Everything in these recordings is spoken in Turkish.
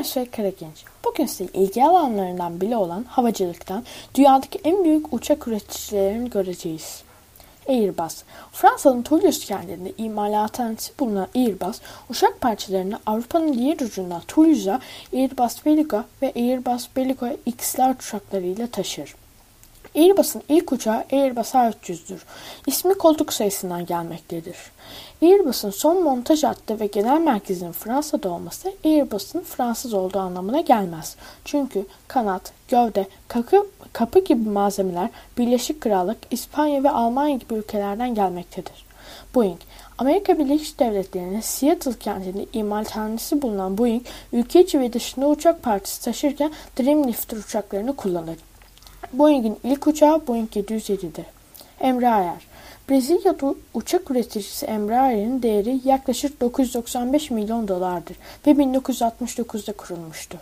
Eşref Karagenç. Bugün size ilgi alanlarından biri olan havacılıktan dünyadaki en büyük uçak üreticilerini göreceğiz. Airbus. Fransa'nın Toulouse kentinde imalathanesi bulunan Airbus, uçak parçalarını Avrupa'nın diğer ucundan Toulouse'a Airbus Veligo ve Airbus Veligo X'ler uçaklarıyla taşır. Airbus'un ilk uçağı Airbus A300'dür. İsmi koltuk sayısından gelmektedir. Airbus'un son montaj hattı ve genel merkezinin Fransa'da olması Airbus'un Fransız olduğu anlamına gelmez. Çünkü kanat, gövde, kapı, kapı gibi malzemeler Birleşik Krallık, İspanya ve Almanya gibi ülkelerden gelmektedir. Boeing, Amerika Birleşik Devletleri'nin Seattle kentinde imalathanesi bulunan Boeing, ülke içi ve dışında uçak partisi taşırken Dreamlifter uçaklarını kullanır. Boeing'in ilk uçağı Boeing 707'dir. Embraer Brezilya'da uçak üreticisi Embraer'in değeri yaklaşık 995 milyon dolardır ve 1969'da kurulmuştur.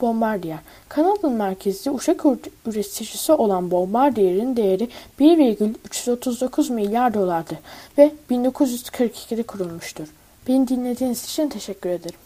Bombardier Kanada'nın merkezli uçak üreticisi olan Bombardier'in değeri 1,339 milyar dolardır ve 1942'de kurulmuştur. Beni dinlediğiniz için teşekkür ederim.